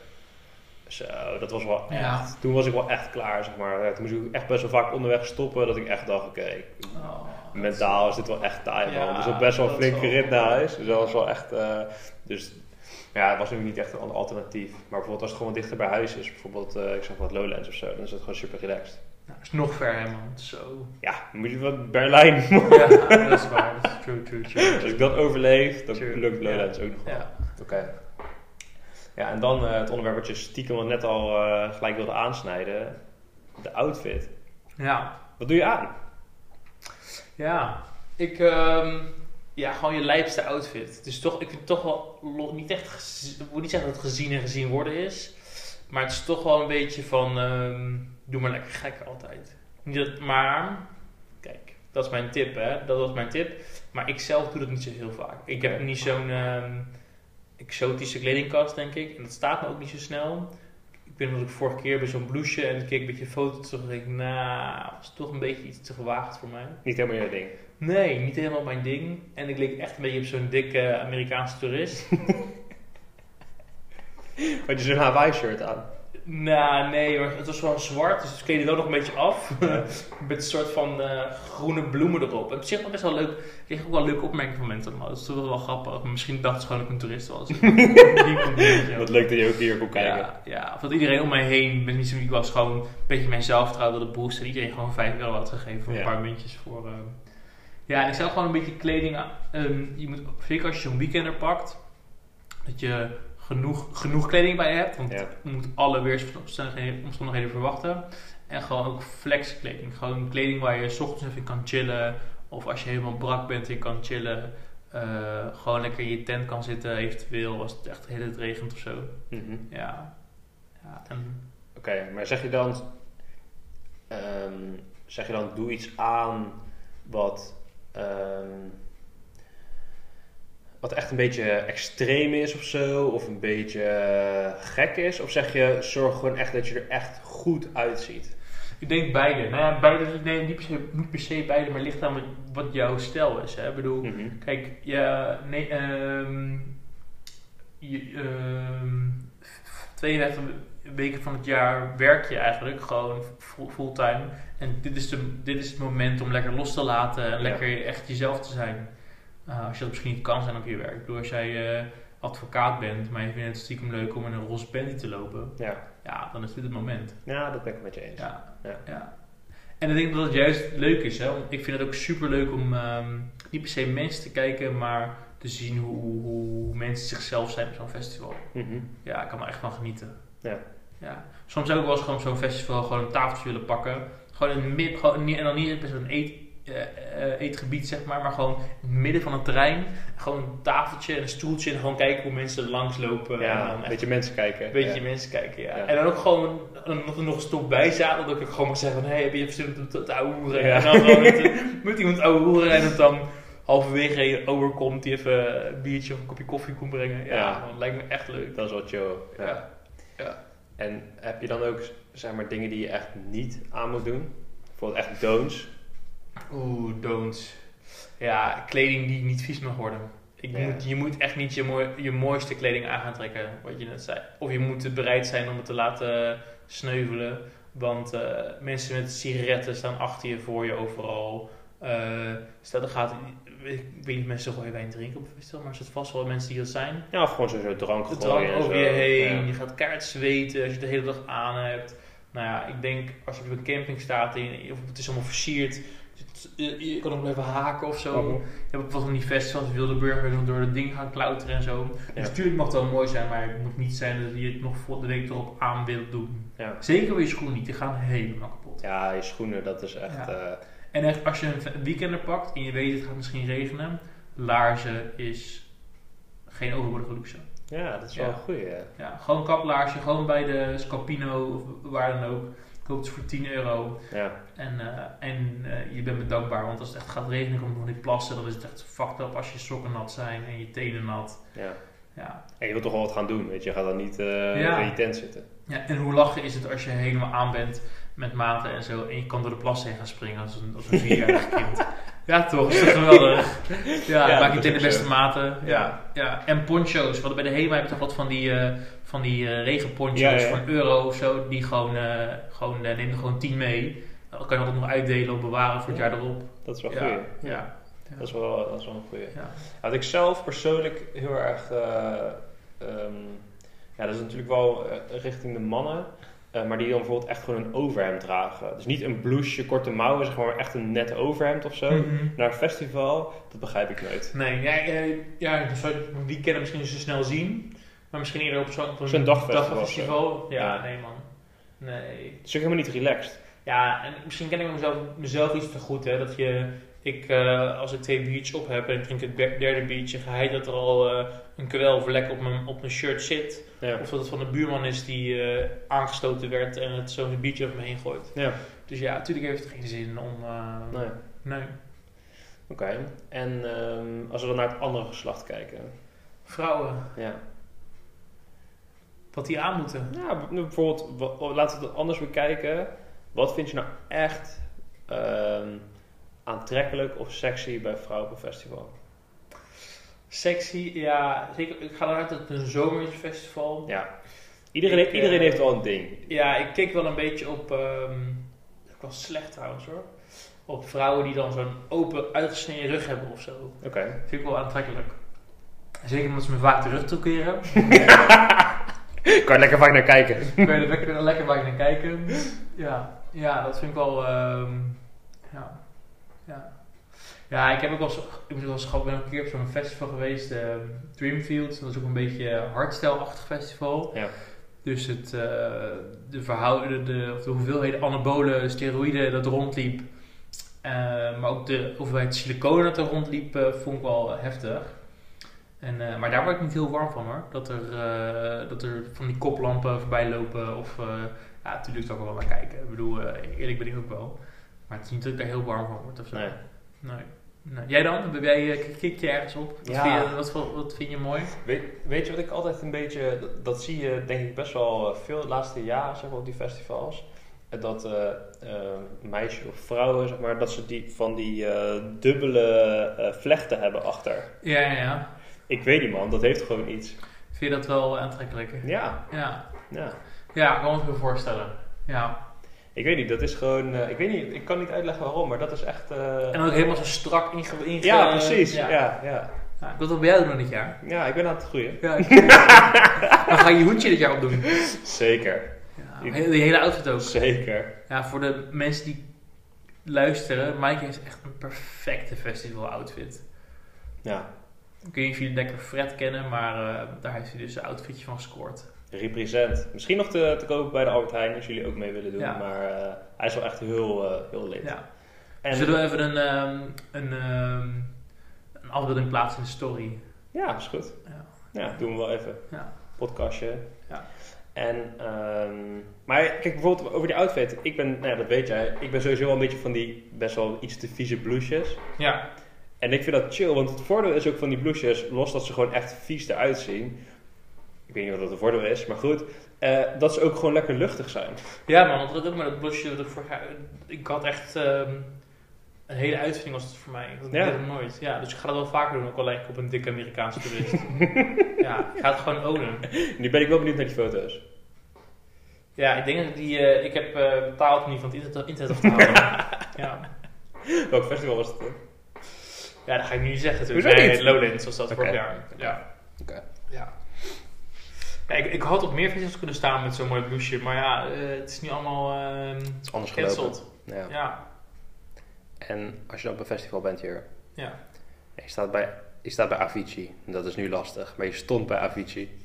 Zo, dat was wel echt. Ja. Toen was ik wel echt klaar, zeg maar. Ja, Toen moest ik echt best wel vaak onderweg stoppen, dat ik echt dacht, oké, Oh, mentaal is dit wel echt taai, man. Ja, dus ook best wel een flinke rit naar huis. Dus dat was wel echt... eh, dus ja, het was nu niet echt een alternatief. Maar bijvoorbeeld als het gewoon dichter bij huis is, bijvoorbeeld, eh, ik zeg wat Lowlands of zo, dan is het gewoon super relaxed. Nou, dat is nog ver, hè, man. Zo. Ja, dan moet je wat Berlijn. Ja, (laughs) dat is waar. Dat is true, true, true. Als ik dat overleef, dan True. lukt Lowlands ook nog wel. Ja. Oké. Ja, en dan eh, het onderwerp wat je stiekem al net al eh, gelijk wilde aansnijden. De outfit. ja. Wat doe je aan? Ja, ik, ehm, ja, gewoon je lijpste outfit. Dus toch, ik vind het toch wel niet echt, ik moet niet zeggen dat het gezien en gezien worden is, maar het is toch wel een beetje van, ehm, doe maar lekker gek altijd. Niet dat, maar, kijk, dat is mijn tip, hè, dat was mijn tip, maar ik zelf doe dat niet zo heel vaak. Ik heb niet zo'n ehm, exotische kledingkast, denk ik, en dat staat me ook niet zo snel. Ik ben dat ik vorige keer bij zo'n blouseje en ik keek een beetje foto's terug en dacht ik, nou, was toch een beetje iets te gewaagd voor mij. Niet helemaal je ding. Nee, niet helemaal mijn ding. En ik leek echt een beetje op zo'n dikke Amerikaanse toerist. (laughs) Had je zo'n Hawaii-shirt aan? Nou, nee, maar het was wel zwart, dus het kleedde wel nog een beetje af. (laughs) Met een soort van eh, groene bloemen erop. En op zich wel best wel leuk. Ik kreeg ook wel leuke opmerkingen van mensen allemaal. Dat is toch wel, grappig. Misschien dachten ze gewoon dat ik een toerist was. (laughs) Wat leuk dat je ook hier kon kijken. Ja, ja, of dat iedereen om mij heen, ben niet zo, ik was gewoon een beetje mijn zelfvertrouwen wilde boosten. En iedereen gewoon 5 euro had gegeven voor Ja. een paar muntjes voor. ehm. Ja, en ik zou gewoon een beetje kleding. ehm, je moet, zeker als je zo'n weekender pakt, dat je genoeg, genoeg kleding bij je hebt. Want Ja. je moet alle weersomstandigheden omstandigheden verwachten. En gewoon ook flex kleding. Gewoon kleding waar je 's ochtends even kan chillen. Of als je helemaal brak bent en kan chillen. eh, gewoon lekker in je tent kan zitten, eventueel als het echt heel het regent of zo. Mhm. Ja. Oké, maar zeg je dan, ehm, zeg je dan, doe iets aan wat, ehm, wat echt een beetje extreem is of zo, of een beetje eh, gek is? Of zeg je, zorg gewoon echt dat je er echt goed uitziet? ik denk beide. Nou ja, beide, nee, niet per se, niet per se beide, maar ligt aan wat, wat jouw stijl is. Hè? Ik bedoel, Mhm. kijk, ja, nee, ehm, je, ehm, 52 weken van het jaar werk je eigenlijk gewoon full- fulltime. En dit is, de, dit is het moment om lekker los te laten en Ja. lekker echt jezelf te zijn. Uh, als je dat misschien niet kan zijn op je werk. Ik bedoel, als jij eh, advocaat bent, maar je vindt het stiekem leuk om in een roze panty te lopen. Ja. Ja, dan is dit het moment. ja, dat ben ik met je eens. Ja, Ja. ja. En ik denk dat het juist leuk is. Hè? Want ik vind het ook super leuk om ehm, niet per se mensen te kijken, maar te zien hoe, hoe mensen zichzelf zijn op zo'n festival. Mhm. Ja, ik kan er echt van genieten. Ja. Ja. Soms heb ik wel eens gewoon zo'n festival gewoon een tafeltje willen pakken. Gewoon het midden, gewoon, niet- en dan niet bij zo'n eet, eh, eh, eetgebied zeg maar, maar gewoon in het midden van het terrein. Gewoon een tafeltje en een stoeltje en gewoon kijken hoe mensen er langs lopen. en Ja, dan een beetje mensen kijken. een beetje Ja. mensen kijken, ja. Ja. En dan ook gewoon nog, nog een stoel bij zaten, dat ik gewoon mag zeggen van, hé, heb je zin om te, te ouwe hoeren? Ja. En dan gewoon met, met iemand ouwe hoeren en het dan halverwege overkomt die even een biertje of een kopje koffie komt brengen. Ja, dat lijkt me echt leuk. Dat is wel chill. Ja. Ja. Ja. En heb je dan ook zeg maar, dingen die je echt niet aan moet doen? Bijvoorbeeld echt don'ts. Oeh, don'ts. Ja, kleding die niet vies mag worden. Ik Ja. moet, je moet echt niet je, mooi, je mooiste kleding aan gaan trekken, wat je net zei. Of je moet bereid zijn om het te laten sneuvelen. Want eh, mensen met sigaretten staan achter je, voor je overal. Eh, stel, er gaat... Ik weet niet, mensen gooien wijn drinken op een festival, maar er zit vast wel mensen die dat zijn. Ja, of gewoon sowieso drank De drank over zo. je heen, Ja. je gaat kaart zweten als je het de hele dag aan hebt. Nou ja, ik denk als je op een camping staat en of het is allemaal versierd, je, je kan ook blijven haken of zo. Je hebt ook wel van die festivals, Wildeburg, waar door het ding gaan klauteren en zo. Dus natuurlijk mag het wel mooi zijn, maar het moet niet zijn dat je het nog voor de week erop aan wilt doen. Ja. Zeker voor je schoenen niet, die gaan helemaal kapot. ja, je schoenen, dat is echt... Ja. eh, En echt, als je een weekender pakt en je weet het gaat misschien regenen, laarzen is geen overbodige luxe. ja, dat is wel een goeie. ja. Gewoon kaplaarsje, gewoon bij de Scalpino of waar dan ook. Koopt ze voor 10 euro. Ja. En, eh, en eh, je bent me dankbaar, want als het echt gaat regenen, komt van die plassen, dan is het echt fucked up als je sokken nat zijn en je tenen nat. ja. Ja. En je wilt toch wel wat gaan doen, weet je. Je gaat dan niet eh, Ja. in je tent zitten. ja. En hoe lachen is het als je helemaal aan bent met maten en zo en je kan door de plassen heen gaan springen als een, als een vierjarig kind. (laughs) Ja, toch? Is dat geweldig? (laughs) Ja, Ja, maak je dat meteen is de beste zo. maten. Ja. Ja. En poncho's. Want bij de HEMA heb je toch wat van die, eh, van die eh, regenponcho's Ja, ja. voor een euro of zo. Die gewoon, eh, gewoon neem er gewoon 10 mee. Dan kan je altijd nog uitdelen of bewaren voor het Ja. jaar erop. Dat is wel goed. Ja. Dat is wel, dat is wel een goeie. Ja. Wat ik zelf persoonlijk heel erg... eh, ehm, ja, dat is natuurlijk wel richting de mannen. Eh, maar die dan bijvoorbeeld echt gewoon een overhemd dragen. Dus niet een blouseje, korte mouwen, zeg maar, echt een net overhemd of zo. Mhm. Naar een festival, dat begrijp ik nooit. Nee, ja, ja, die kennen misschien zo snel zien. Maar misschien eerder op zo'n Zo'n dagfestival dagfestival. Ja, Ja. nee man. Nee. Het is ook helemaal niet relaxed. Ja, en misschien ken ik mezelf, mezelf iets te goed, hè. Dat je, ik, eh, als ik twee biertjes op heb en ik drink het derde biertje, geheid dat er al eh, een kwelverlek op mijn, op mijn shirt zit. Ja. Of dat het van de buurman is die eh, aangestoten werd en het zo'n biertje over me heen gooit. Ja. Dus ja, natuurlijk heeft het geen zin om... Nee. nee. Oké. En ehm, als we dan naar het andere geslacht kijken. Vrouwen, Ja. wat die aan moeten. Ja, bijvoorbeeld, laten we het anders bekijken. Wat vind je nou echt ehm, aantrekkelijk of sexy bij vrouwen op een festival? Sexy, ja, zeker. Ik ga eruit dat het een zomerfestival. Ja. Iedereen, Ik, iedereen eh, heeft wel een ding. Ja, ik keek wel een beetje op. ehm dat was slecht trouwens hoor. Op vrouwen die dan zo'n open, uitgesneden rug hebben of zo. Oké. Vind ik wel aantrekkelijk. Zeker omdat ze me vaak de rug toekeren. (laughs) (laughs) kan je lekker vaak naar kijken. Kun je er lekker, bij naar kijken. Ja, ja dat vind ik wel. ehm, ja. Ja, ik heb ook wel eens, ik wel ben ook een keer op zo'n festival geweest, ehm, Dreamfield. Dat is ook een beetje een hardstyle-achtig festival. Ja. Dus het, eh, de verhouden, de, de hoeveelheden anabolen steroïden dat rondliep. eh, maar ook de hoeveelheid siliconen dat er rondliep, eh, vond ik wel heftig. En, maar daar word ik niet heel warm van hoor. Dat er, dat er van die koplampen voorbij lopen. Of, ja, natuurlijk zou ik er wel naar kijken. Ik bedoel, eerlijk ben ik ook wel. Maar het is niet dat ik daar heel warm van word of zo. Nee. Nee. Nee. Jij dan? Ben jij, eh, kik je ergens op? Wat, Ja. vind je, wat, wat vind je mooi? Weet, weet je wat ik altijd een beetje... Dat, dat zie je denk ik best wel eh, veel de laatste jaren zeg maar, op die festivals. Eh, Dat eh, meisjes of vrouwen, zeg maar, dat ze die, van die dubbele vlechten hebben achter. Ja, ja, ja. Ik weet niet man, dat heeft gewoon iets. Vind je dat wel aantrekkelijk? Ja, Ja. ja. Ja, ik kan me het me voorstellen. Ja. Ik weet niet, dat is gewoon... eh, ik weet niet, ik kan niet uitleggen waarom, maar dat is echt... eh, En ook helemaal zo strak inge... inge ja, precies. Ja. Ja, ja. Ja, ik wil dat bij jou doen dit jaar. Ja, ik ben aan het groeien. Ja. (laughs) Dan ga je je hoedje dit jaar opdoen. Zeker, Ja, die hele outfit ook. zeker. Ja, voor de mensen die luisteren, Mike is echt een perfecte festival outfit. Ja, Ik weet niet of jullie lekker Fred kennen, maar eh, daar heeft hij dus een outfitje van gescoord. Represent. Misschien nog te, te kopen bij de Albert Heijn als jullie ook mee willen doen. Ja. Maar eh, hij is wel echt heel, eh heel lid. Ja. En, Zullen we even een, ehm, een, ehm, een afbeelding plaatsen in de story? Ja, is goed. Ja. Ja, doen we wel even. Ja. Podcastje. Ja. En, ehm, maar kijk, bijvoorbeeld over die outfit. Ik ben, nou ja, dat weet jij, ik ben sowieso wel een beetje van die best wel iets te vieze blouses. Ja. En ik vind dat chill, want het voordeel is ook van die blouses, los dat ze gewoon echt vies eruit zien. Ik weet niet wat dat een voordeel is, maar goed. eh, dat ze ook gewoon lekker luchtig zijn. Ja man, want dat ook met dat blusje dat ik jaar... Ik had echt ehm, een hele uitvinding was het voor mij. Dat Ja. deed ik nooit. Ja, dus ik ga dat wel vaker doen, ook al lijk ik op een dikke Amerikaanse toerist. (laughs) ja, ik ga het gewoon ownen. Nu ben ik wel benieuwd naar die foto's. Ja, ik denk dat die... eh, ik heb eh, betaald die van het internet, internet af te halen. ja. Welk festival was het? dan? ja, dat ga ik nu niet zeggen. Natuurlijk. niet? Nee, Lowlands was dat Oké. vorig jaar. Ja. Oké. Ja, ik, ik had op meer festivals kunnen staan met zo'n mooi blouseje, maar ja, eh, het is nu allemaal ehm Het is anders gelopen. Ja. Ja, En als je dan op een festival bent hier, ja. je staat bij, je staat bij Avicii. Dat is nu lastig, maar je stond bij Avicii.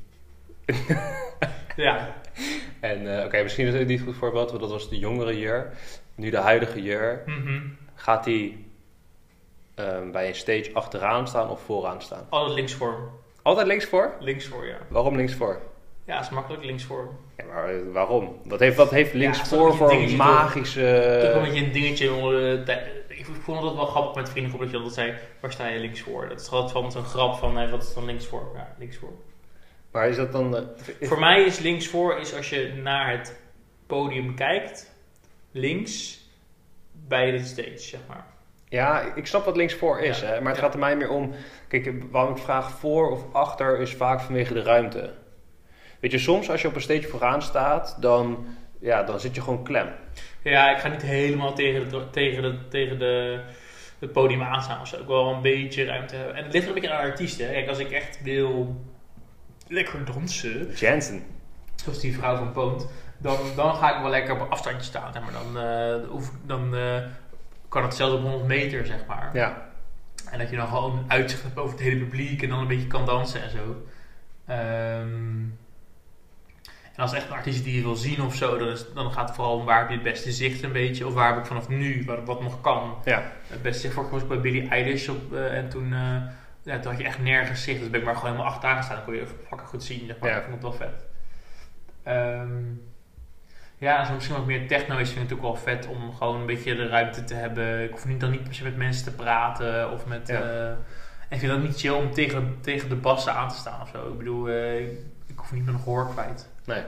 Ja, (laughs) En eh, oké, misschien is het niet goed voorbeeld, want dat was de jongere year. Nu de huidige year. Mhm. Gaat hij ehm, bij een stage achteraan staan of vooraan staan? altijd links voor. Altijd links voor? Links voor, ja. Waarom links voor? Ja, is makkelijk links voor. Ja, maar eh, waarom? Wat heeft, wat heeft links Ja, voor dingetje magische... Toch een beetje een dingetje onder de. Ik vond het wel grappig met vriendengroep dat je altijd zei, waar sta je links voor? Dat is altijd van zo'n grap van, wat is dan links voor? Ja, links voor. Maar is dat dan... Voor mij is links voor is als je naar het podium kijkt, links bij de stage, zeg maar. Ja, ik snap wat links voor is, Ja. hè, maar het Ja. gaat er mij meer om... Kijk, waarom ik vraag voor of achter is vaak vanwege de ruimte. Weet je, soms als je op een stage vooraan staat, dan, ja, dan zit je gewoon klem. Ja, ik ga niet helemaal tegen, de, tegen, de, tegen de, het podium aanstaan. Ik wil wel een beetje ruimte hebben. En het ligt er een beetje aan de artiesten. Kijk, als ik echt wil lekker dansen, Jensen. zoals die vrouw van Poont, dan, dan ga ik wel lekker op een afstandje staan. Maar. Dan, eh, hoef ik- dan eh, kan het zelfs op 100 meter, zeg maar. Ja, En dat je dan gewoon uitzicht hebt over het hele publiek en dan een beetje kan dansen en zo. Ehm, en als het echt een artiest die je wil zien of zo, dan, is, dan gaat het vooral om waar heb je het beste zicht een beetje. Of waar heb ik vanaf nu, wat, wat nog kan. ja. Het beste zicht voor was ik bij Billie Eilish op, eh, en toen, eh, ja, toen had je echt nergens zicht. Dus ben ik maar gewoon helemaal achteraan gestaan. Dan kon je fucking goed zien. Zeg maar. Ja. Ik vond het wel vet. Ehm, ja, en zo misschien wat meer techno is, vind ik het ook wel vet om gewoon een beetje de ruimte te hebben. Ik hoef niet, dan niet per se met mensen te praten of met... Ja. eh, en ik vind het ook niet chill om tegen, tegen de bassen aan te staan of zo. Ik bedoel, eh, ik hoef niet mijn gehoor kwijt. Nee.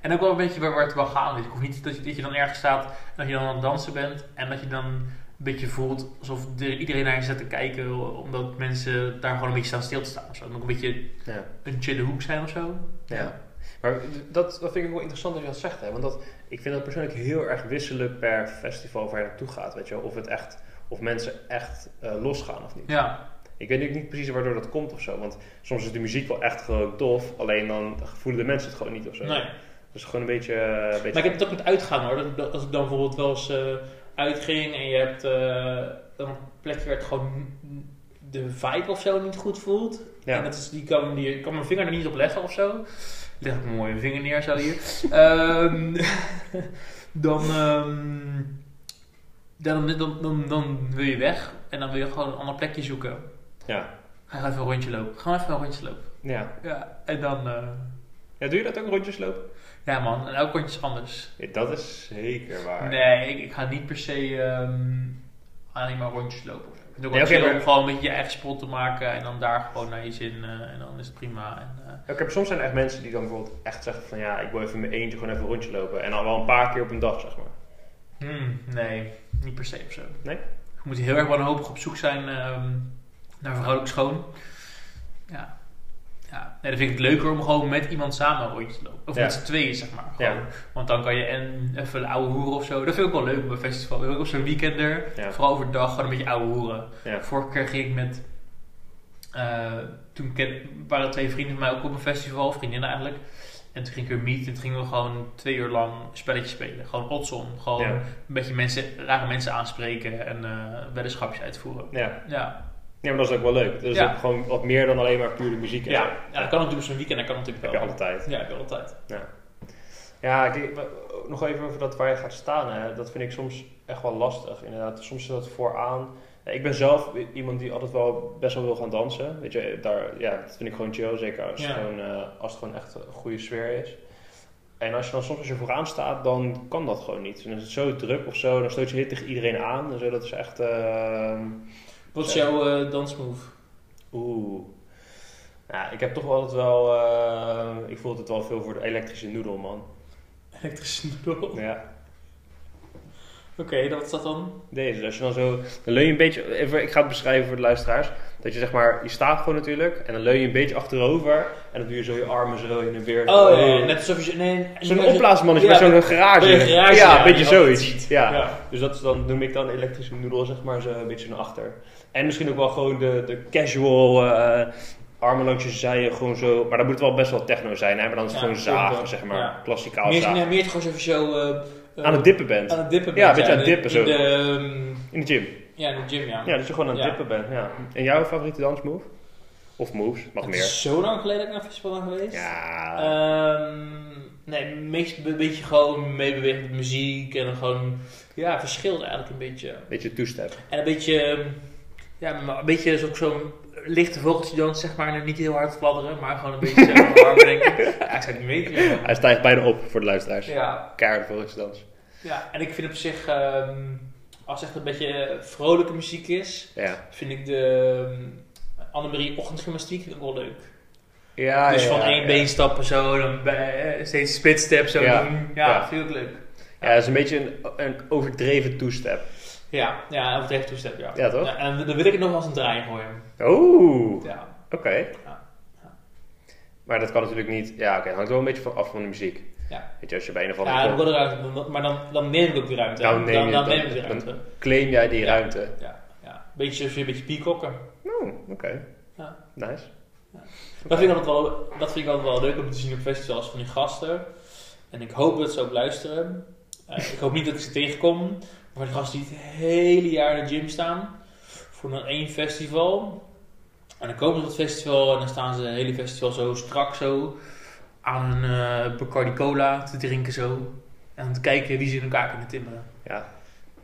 En ook wel een beetje waar, waar het wel gaan is. Ik hoef niet dat je, dat je dan ergens staat en dat je dan aan het dansen bent. En dat je dan een beetje voelt alsof de- iedereen naar je zit te kijken. Omdat mensen daar gewoon een beetje staan stil te staan. Of zo. Dan ook een beetje Ja. een chille hoek zijn of zo. Ja. Maar dat, dat vind ik wel interessant dat je dat zegt. Hè? Want dat, ik vind dat persoonlijk heel erg wisselen per festival waar je naartoe gaat. Weet je? wel. Of, het echt, of mensen echt eh, losgaan of niet. Ja, Ik weet niet precies waardoor dat komt of zo. Want soms is de muziek wel echt gewoon tof. Alleen dan voelen de mensen het gewoon niet of zo. nee. Dus gewoon een beetje... een beetje Maar ik heb het ook met uitgaan hoor. Dat, als ik dan bijvoorbeeld wel eens eh, uitging en je hebt eh, dan een plekje waar het gewoon de vibe of zo niet goed voelt. Ja. En dat is, die kan, die, kan mijn vinger er niet op leggen of zo. Leg ik mijn mooie vinger neer zo hier. (laughs) Ehm, dan, ehm, dan, dan, dan, dan wil je weg en dan wil je gewoon een ander plekje zoeken. Ja. Ga even een rondje lopen. Gewoon even een rondje lopen. Ja. Ja, en dan... eh, ja. Doe je dat ook, rondjes lopen? ja man, en elk rondje is anders. Ja, dat is zeker waar. Nee, ik, ik ga niet per se ehm, alleen maar rondjes lopen. Ik ook Nee, maar- om gewoon een beetje je eigen spot te maken en dan daar gewoon naar je zin eh, en dan is het prima. En, eh, Oké, maar soms zijn er echt mensen die dan bijvoorbeeld echt zeggen van... Ja, ik wil even mijn eentje gewoon even een rondje lopen. En dan wel een paar keer op een dag, zeg maar. hmm, nee, niet per se of zo. Nee? Je moet heel erg wanhopig op zoek zijn ehm, naar vrouwelijk schoon. Ja. Ja, nee, dan vind ik het leuker om gewoon met iemand samen een rondje te lopen. Of Ja. met z'n tweeën, zeg maar. Gewoon. Ja. Want dan kan je en even een oude hoeren of zo. Dat vind ik ook wel leuk op een festival. Ook op zo'n weekender. Ja. Vooral overdag gewoon een beetje oude hoeren. Vorige keer ging ik met... eh, toen ken, waren twee vrienden van mij ook op een festival. Vriendinnen eigenlijk. En toen ging ik weer meet. En toen gingen we gewoon twee uur lang spelletjes spelen. Gewoon odds-on. Gewoon een beetje mensen, rare mensen aanspreken. En eh weddenschapjes uitvoeren. Ja. Ja. Ja, maar dat is ook wel leuk. Dat is Ja. ook gewoon wat meer dan alleen maar puur de muziek. Ja, ja, dat kan natuurlijk zo'n weekend, dat kan natuurlijk Heb wel. je altijd. Ja, heb je altijd. Ja, kijk, we- nog even over dat waar je gaat staan. Hè. Dat vind ik soms echt wel lastig. Inderdaad, soms is dat vooraan. Ja, Ik ben zelf iemand die altijd wel best wel wil gaan dansen. Weet je, daar, ja, dat vind ik gewoon chill. Zeker als, Ja. het, gewoon, eh, als het gewoon echt een goede sfeer is. En als je dan soms als je vooraan staat, dan kan dat gewoon niet. En dan is het zo druk of zo. Dan stoot je hit tegen iedereen aan. Zo, dat is echt... eh, Wat is jouw eh, dansmove? Oeh. Ja, ik heb toch wel altijd wel... eh, ik voel het wel veel voor de elektrische noedel, man. Elektrische noedel. Oké, Ja. dat is dat dan? Deze, dus als je dan zo, dan leun je een beetje, even, ik ga het beschrijven voor de luisteraars, dat je zeg maar, je staat gewoon natuurlijk, en dan leun je een beetje achterover, en dan doe je zo je armen zo in en weer. Oh, ja, ja, net alsof je... Nee, Zo'n opblaasmannetje Ja, met zo'n garage. bij een garage, ja, ja, een beetje zoiets. Ja. Ja. Dus dat is dan, noem ik dan elektrische noedel, zeg maar, zo een beetje naar achter. En misschien ook wel gewoon de, de casual eh, armen langs je zijen, gewoon zo, maar dan moet het wel best wel techno zijn, hè, maar dan is het Ja, gewoon zagen, zeg maar, Ja. klassikaal Meer, zagen. nee, meer gewoon zo... eh, Aan het dippen bent, Aan het dippen Ja, bent, een beetje aan het in- dippen zo. In de, ehm, in de gym. ja, in de gym, ja. Ja, dat je gewoon aan het Ja. dippen bent, ja. En jouw favoriete dansmove? Of moves, mag Het meer. is zo lang geleden dat ik naar festival ben geweest. Ja, Ehm, nee, meest een beetje gewoon meebewegen met muziek en dan gewoon, ja, verschilt eigenlijk een beetje. beetje two-step. En een beetje, ehm, ja, maar een beetje zo- zo'n lichte vogeltje dans, zeg maar, niet heel hard fladderen, maar gewoon een beetje (laughs) warm denk ik. Ja, ik zou het niet joh. Hij stijgt bijna op voor de luisteraars. Ja, Kaart voor iets dans. ja, en ik vind op zich, ehm, als het echt een beetje vrolijke muziek is, Ja. vind ik de um, Annemarie ochtendgymnastiek ook wel leuk. Ja, dus ja, van één been stappen zo, dan bij, eh, steeds split-step zo Ja. doen. Ja, vind ik ook leuk. Ja, dat is een beetje een, een overdreven two-step. Ja, ja, overdreven toestep, ja. Ja, toch? Ja, en dan wil ik het nog als een draai gooien. Oeh, Ja. oké. Ja. Ja. Maar dat kan natuurlijk niet... Ja, oké, hangt wel een beetje van af van de muziek. Ja. Weet je, als je bij een of Ja, andere... dan wordt er ruimte, maar dan, dan neem ik ook die ruimte. Dan neem je- dan, die dan- ruimte. claim jij die Ja. ruimte. Ja, ja. Beetje een beetje peacocken. Oh, oké. Ja. Nice. Dat vind, ik altijd wel, dat vind ik altijd wel leuk om te zien op festivals van die gasten. En ik hoop dat ze ook luisteren. Eh, ik hoop niet dat ik ze tegenkom. Maar die gasten die het hele jaar in de gym staan. Voor dan één festival. En dan komen ze op het festival en dan staan ze het hele festival zo strak zo. Aan een eh Bacardi Cola te drinken zo. En te kijken wie ze in elkaar kunnen timmeren. Ja.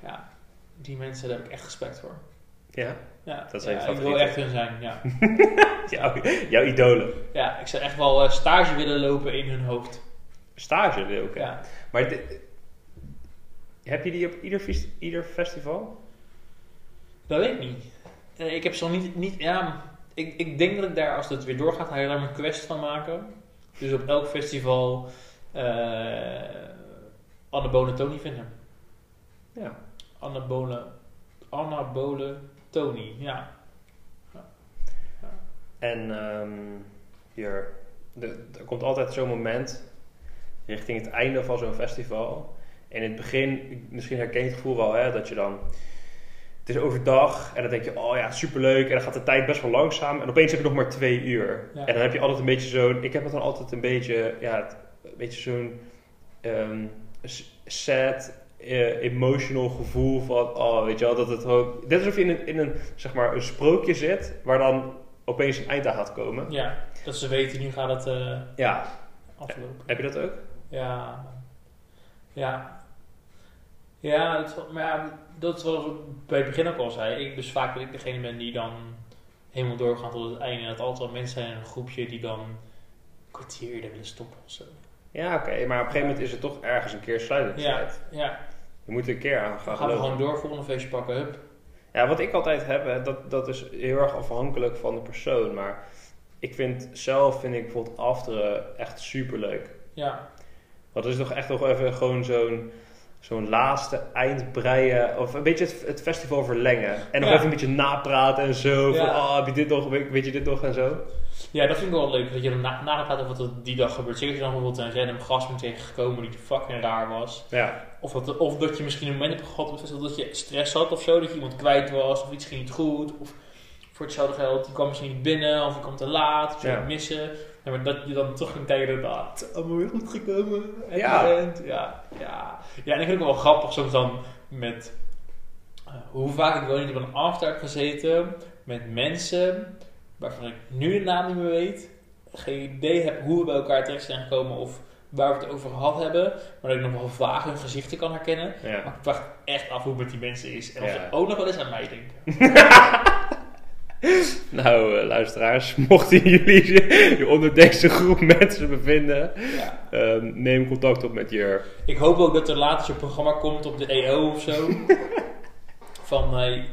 Ja, die mensen daar heb ik echt respect voor. Ja. Ja, Dat zijn ja, ik wil echt hun zijn, ja. (laughs) Jouw, jouw idolen. Ja, ik zou echt wel eh, stage willen lopen in hun hoofd. Stage wil ook. Ja. Maar heb je die op ieder, ieder festival? Dat weet ik niet. Eh, ik heb nog niet, niet ja, ik, ik denk dat ik daar, als het weer doorgaat, ga je daar mijn quest van maken. Dus op elk festival Annabone Tony vinden. Ja. Annabole Tony, ja. En ehm, hier, de- er komt altijd zo'n moment richting het einde van zo'n festival. En in het begin, misschien herken je het gevoel wel, hè, dat je dan... Het is overdag en dan denk je, oh ja, superleuk. En dan gaat de tijd best wel langzaam. En opeens heb je nog maar twee uur. Ja. En dan heb je altijd een beetje zo'n... Ik heb het dan altijd een beetje, ja, een beetje zo'n s- sad, eh, emotional gevoel van, oh, weet je wel, dat het gewoon... Net alsof je in een, in een, zeg maar, een sprookje zit, waar dan opeens een eind aan gaat komen. Ja, dat ze weten, nu gaat het eh, Ja, aflopen. heb je dat ook? Ja. Ja. Ja, dat maar ja, dat is wat ik bij het begin ook al zei. Ik dus vaak dat ik degene ben die dan helemaal doorgaat tot het einde. En dat altijd wel mensen zijn in een groepje die dan een kwartier eerder willen stoppen of zo. Ja, oké, maar op een gegeven moment is het toch ergens een keer sluitingstijd. Ja, ja. Je moet een keer aan gaan gaan we gewoon door, volgende feestje pakken, hup. Ja, wat ik altijd heb, hè, dat, dat is heel erg afhankelijk van de persoon. Maar ik vind zelf, vind ik bijvoorbeeld afteren echt super leuk. Ja, Want het is toch echt nog even gewoon zo'n zo'n laatste eindbreien. Of een beetje het, het festival verlengen. En nog Ja. even een beetje napraten en zo. Van, oh, heb je dit nog? Weet, je dit nog? En zo. ja, dat vind ik wel leuk. Dat je dan na, napraat over wat er die dag gebeurt. Zeker als je dan bijvoorbeeld een random gast bent tegengekomen die fucking raar was. Ja, Of dat, of dat je misschien een moment hebt gehad op het festival dat je stress had of zo. Dat je iemand kwijt was of iets ging niet goed. Of voor hetzelfde geld, die kwam misschien niet binnen of die kwam te laat. Of je Ja. missen. Ja, maar dat je dan toch kan kijken dat ah, het is allemaal weer goed gekomen. En Ja. bent- ja, ja. Ja, en ik vind het ook wel grappig soms dan met... eh, hoe vaak ik wel niet op een after heb gezeten... met met mensen waarvan ik nu de naam niet meer weet, geen idee heb hoe we bij elkaar terecht zijn gekomen of waar we het over gehad hebben, maar dat ik nog wel vaag hun gezichten kan herkennen. Ja. Maar ik vraag echt af hoe het met die mensen is en of Ja. ze ook nog wel eens aan mij denken. (laughs) (laughs) Nou, eh, luisteraars, (laughs) mochten jullie je onder deze groep mensen bevinden, Ja. ehm, neem contact op met je. Ik hoop ook dat er later zo'n programma komt op de EO of zo. (laughs) van, hey,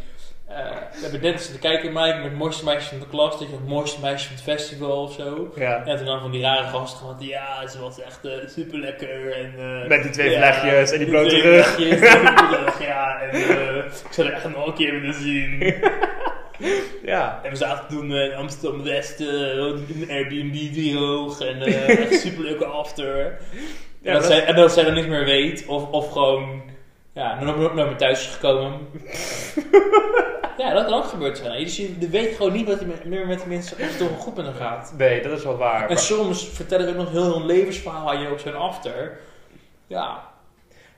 eh, we hebben net eens te kijken, Mike, met het mooiste meisje van de klas. Dat je het mooiste meisje van het festival of zo. Ja. En toen dan van die rare gasten gehad, ja, ze was echt super lekker. En, eh, Met die twee ja, vlechtjes en die blote rug. ja. En eh, ik zou er echt nog een keer willen zien. (laughs) Ja. En we zaten toen eh, in Amsterdam West, eh, een Airbnb driehoog. En (laughs) echt super leuke after. Ja, en, dat dat- zij, en dat zij dan niet meer weet, of, of gewoon ja, naar, naar, naar mijn thuis is gekomen. (laughs) ja, dat kan ook gebeurd zijn. Dus je weet gewoon niet wat je meer met die mensen of toch goed met hen gaat. Nee, dat is wel waar. En Maar- soms vertellen we ook nog heel een levensverhaal aan je op zo'n after. Ja,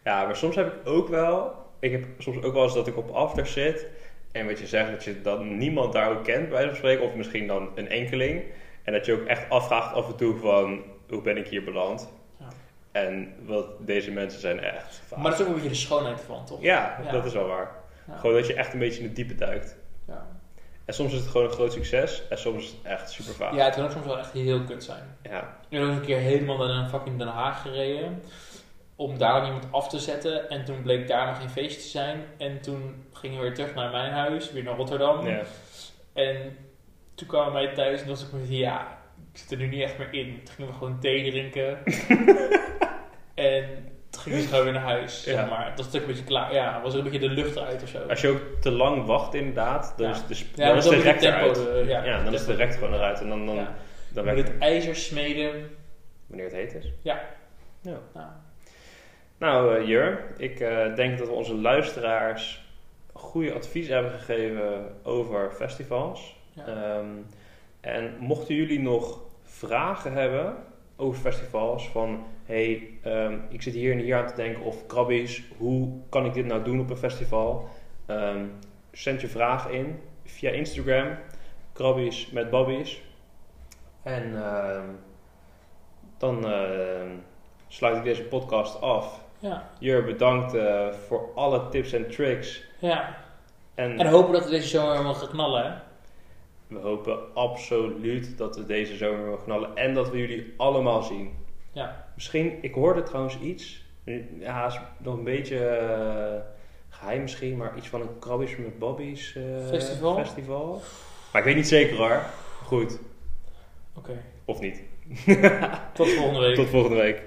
Ja, maar soms heb ik ook wel. Ik heb soms ook wel eens dat ik op after zit. En wat je zegt, dat je dan niemand daar ook kent, bij van spreken. Of misschien dan een enkeling. En dat je ook echt afvraagt af en toe van, hoe ben ik hier beland? Ja. En wat deze mensen zijn echt. vaak- maar dat is ook een beetje de schoonheid ervan, toch? ja, Ja. dat is wel waar. Ja. Gewoon dat je echt een beetje in het diepe duikt. Ja. En soms is het gewoon een groot succes. En soms is het echt super vaak. ja, het kan ook soms wel echt heel kut zijn. ja. Ik ben ook een keer helemaal naar een fucking Den Haag gereden. Om daar dan iemand af te zetten. En toen bleek daar nog geen feestje te zijn. En toen gingen we weer terug naar mijn huis. Weer naar Rotterdam. Ja. En toen kwamen wij thuis en was ik met ja, ik zit er nu niet echt meer in. Toen gingen we gewoon thee drinken. (laughs) en toen gingen we gewoon weer naar huis, Ja. zeg maar. Dat was natuurlijk een beetje klaar. Ja, was er een beetje de lucht eruit of zo. Als je ook te lang wacht, inderdaad, dan Ja. is de, Ja, dan is zo de eruit. ja. dan is de rek gewoon eruit. En dan, dan, dan moet werkt het ijzer smeden. wanneer het heet is. Ja. Ja. Nou, Nou, eh, Jur, ik eh, denk dat we onze luisteraars goede advies hebben gegeven over festivals. ja. Ehm, en mochten jullie nog vragen hebben over festivals, van hey, ehm, ik zit hier en hier aan te denken, of krabbies, hoe kan ik dit nou doen op een festival? Ehm, zend je vraag in via Instagram, krabbies met babbies. En dan sluit ik deze podcast af. Ja. Jur, bedankt eh, voor alle tips en tricks. ja. En, En hopen dat we deze zomer helemaal gaan knallen, hè? we hopen absoluut dat we deze zomer gaan knallen en dat we jullie allemaal zien. Ja. Misschien, ik hoorde trouwens iets, ja, is nog een beetje eh, geheim misschien, maar iets van een Krabbies met Bobby's eh, Festival? festival. Maar ik weet niet zeker hoor. Goed, Oké. of niet. Tot volgende week. (laughs) Tot volgende week.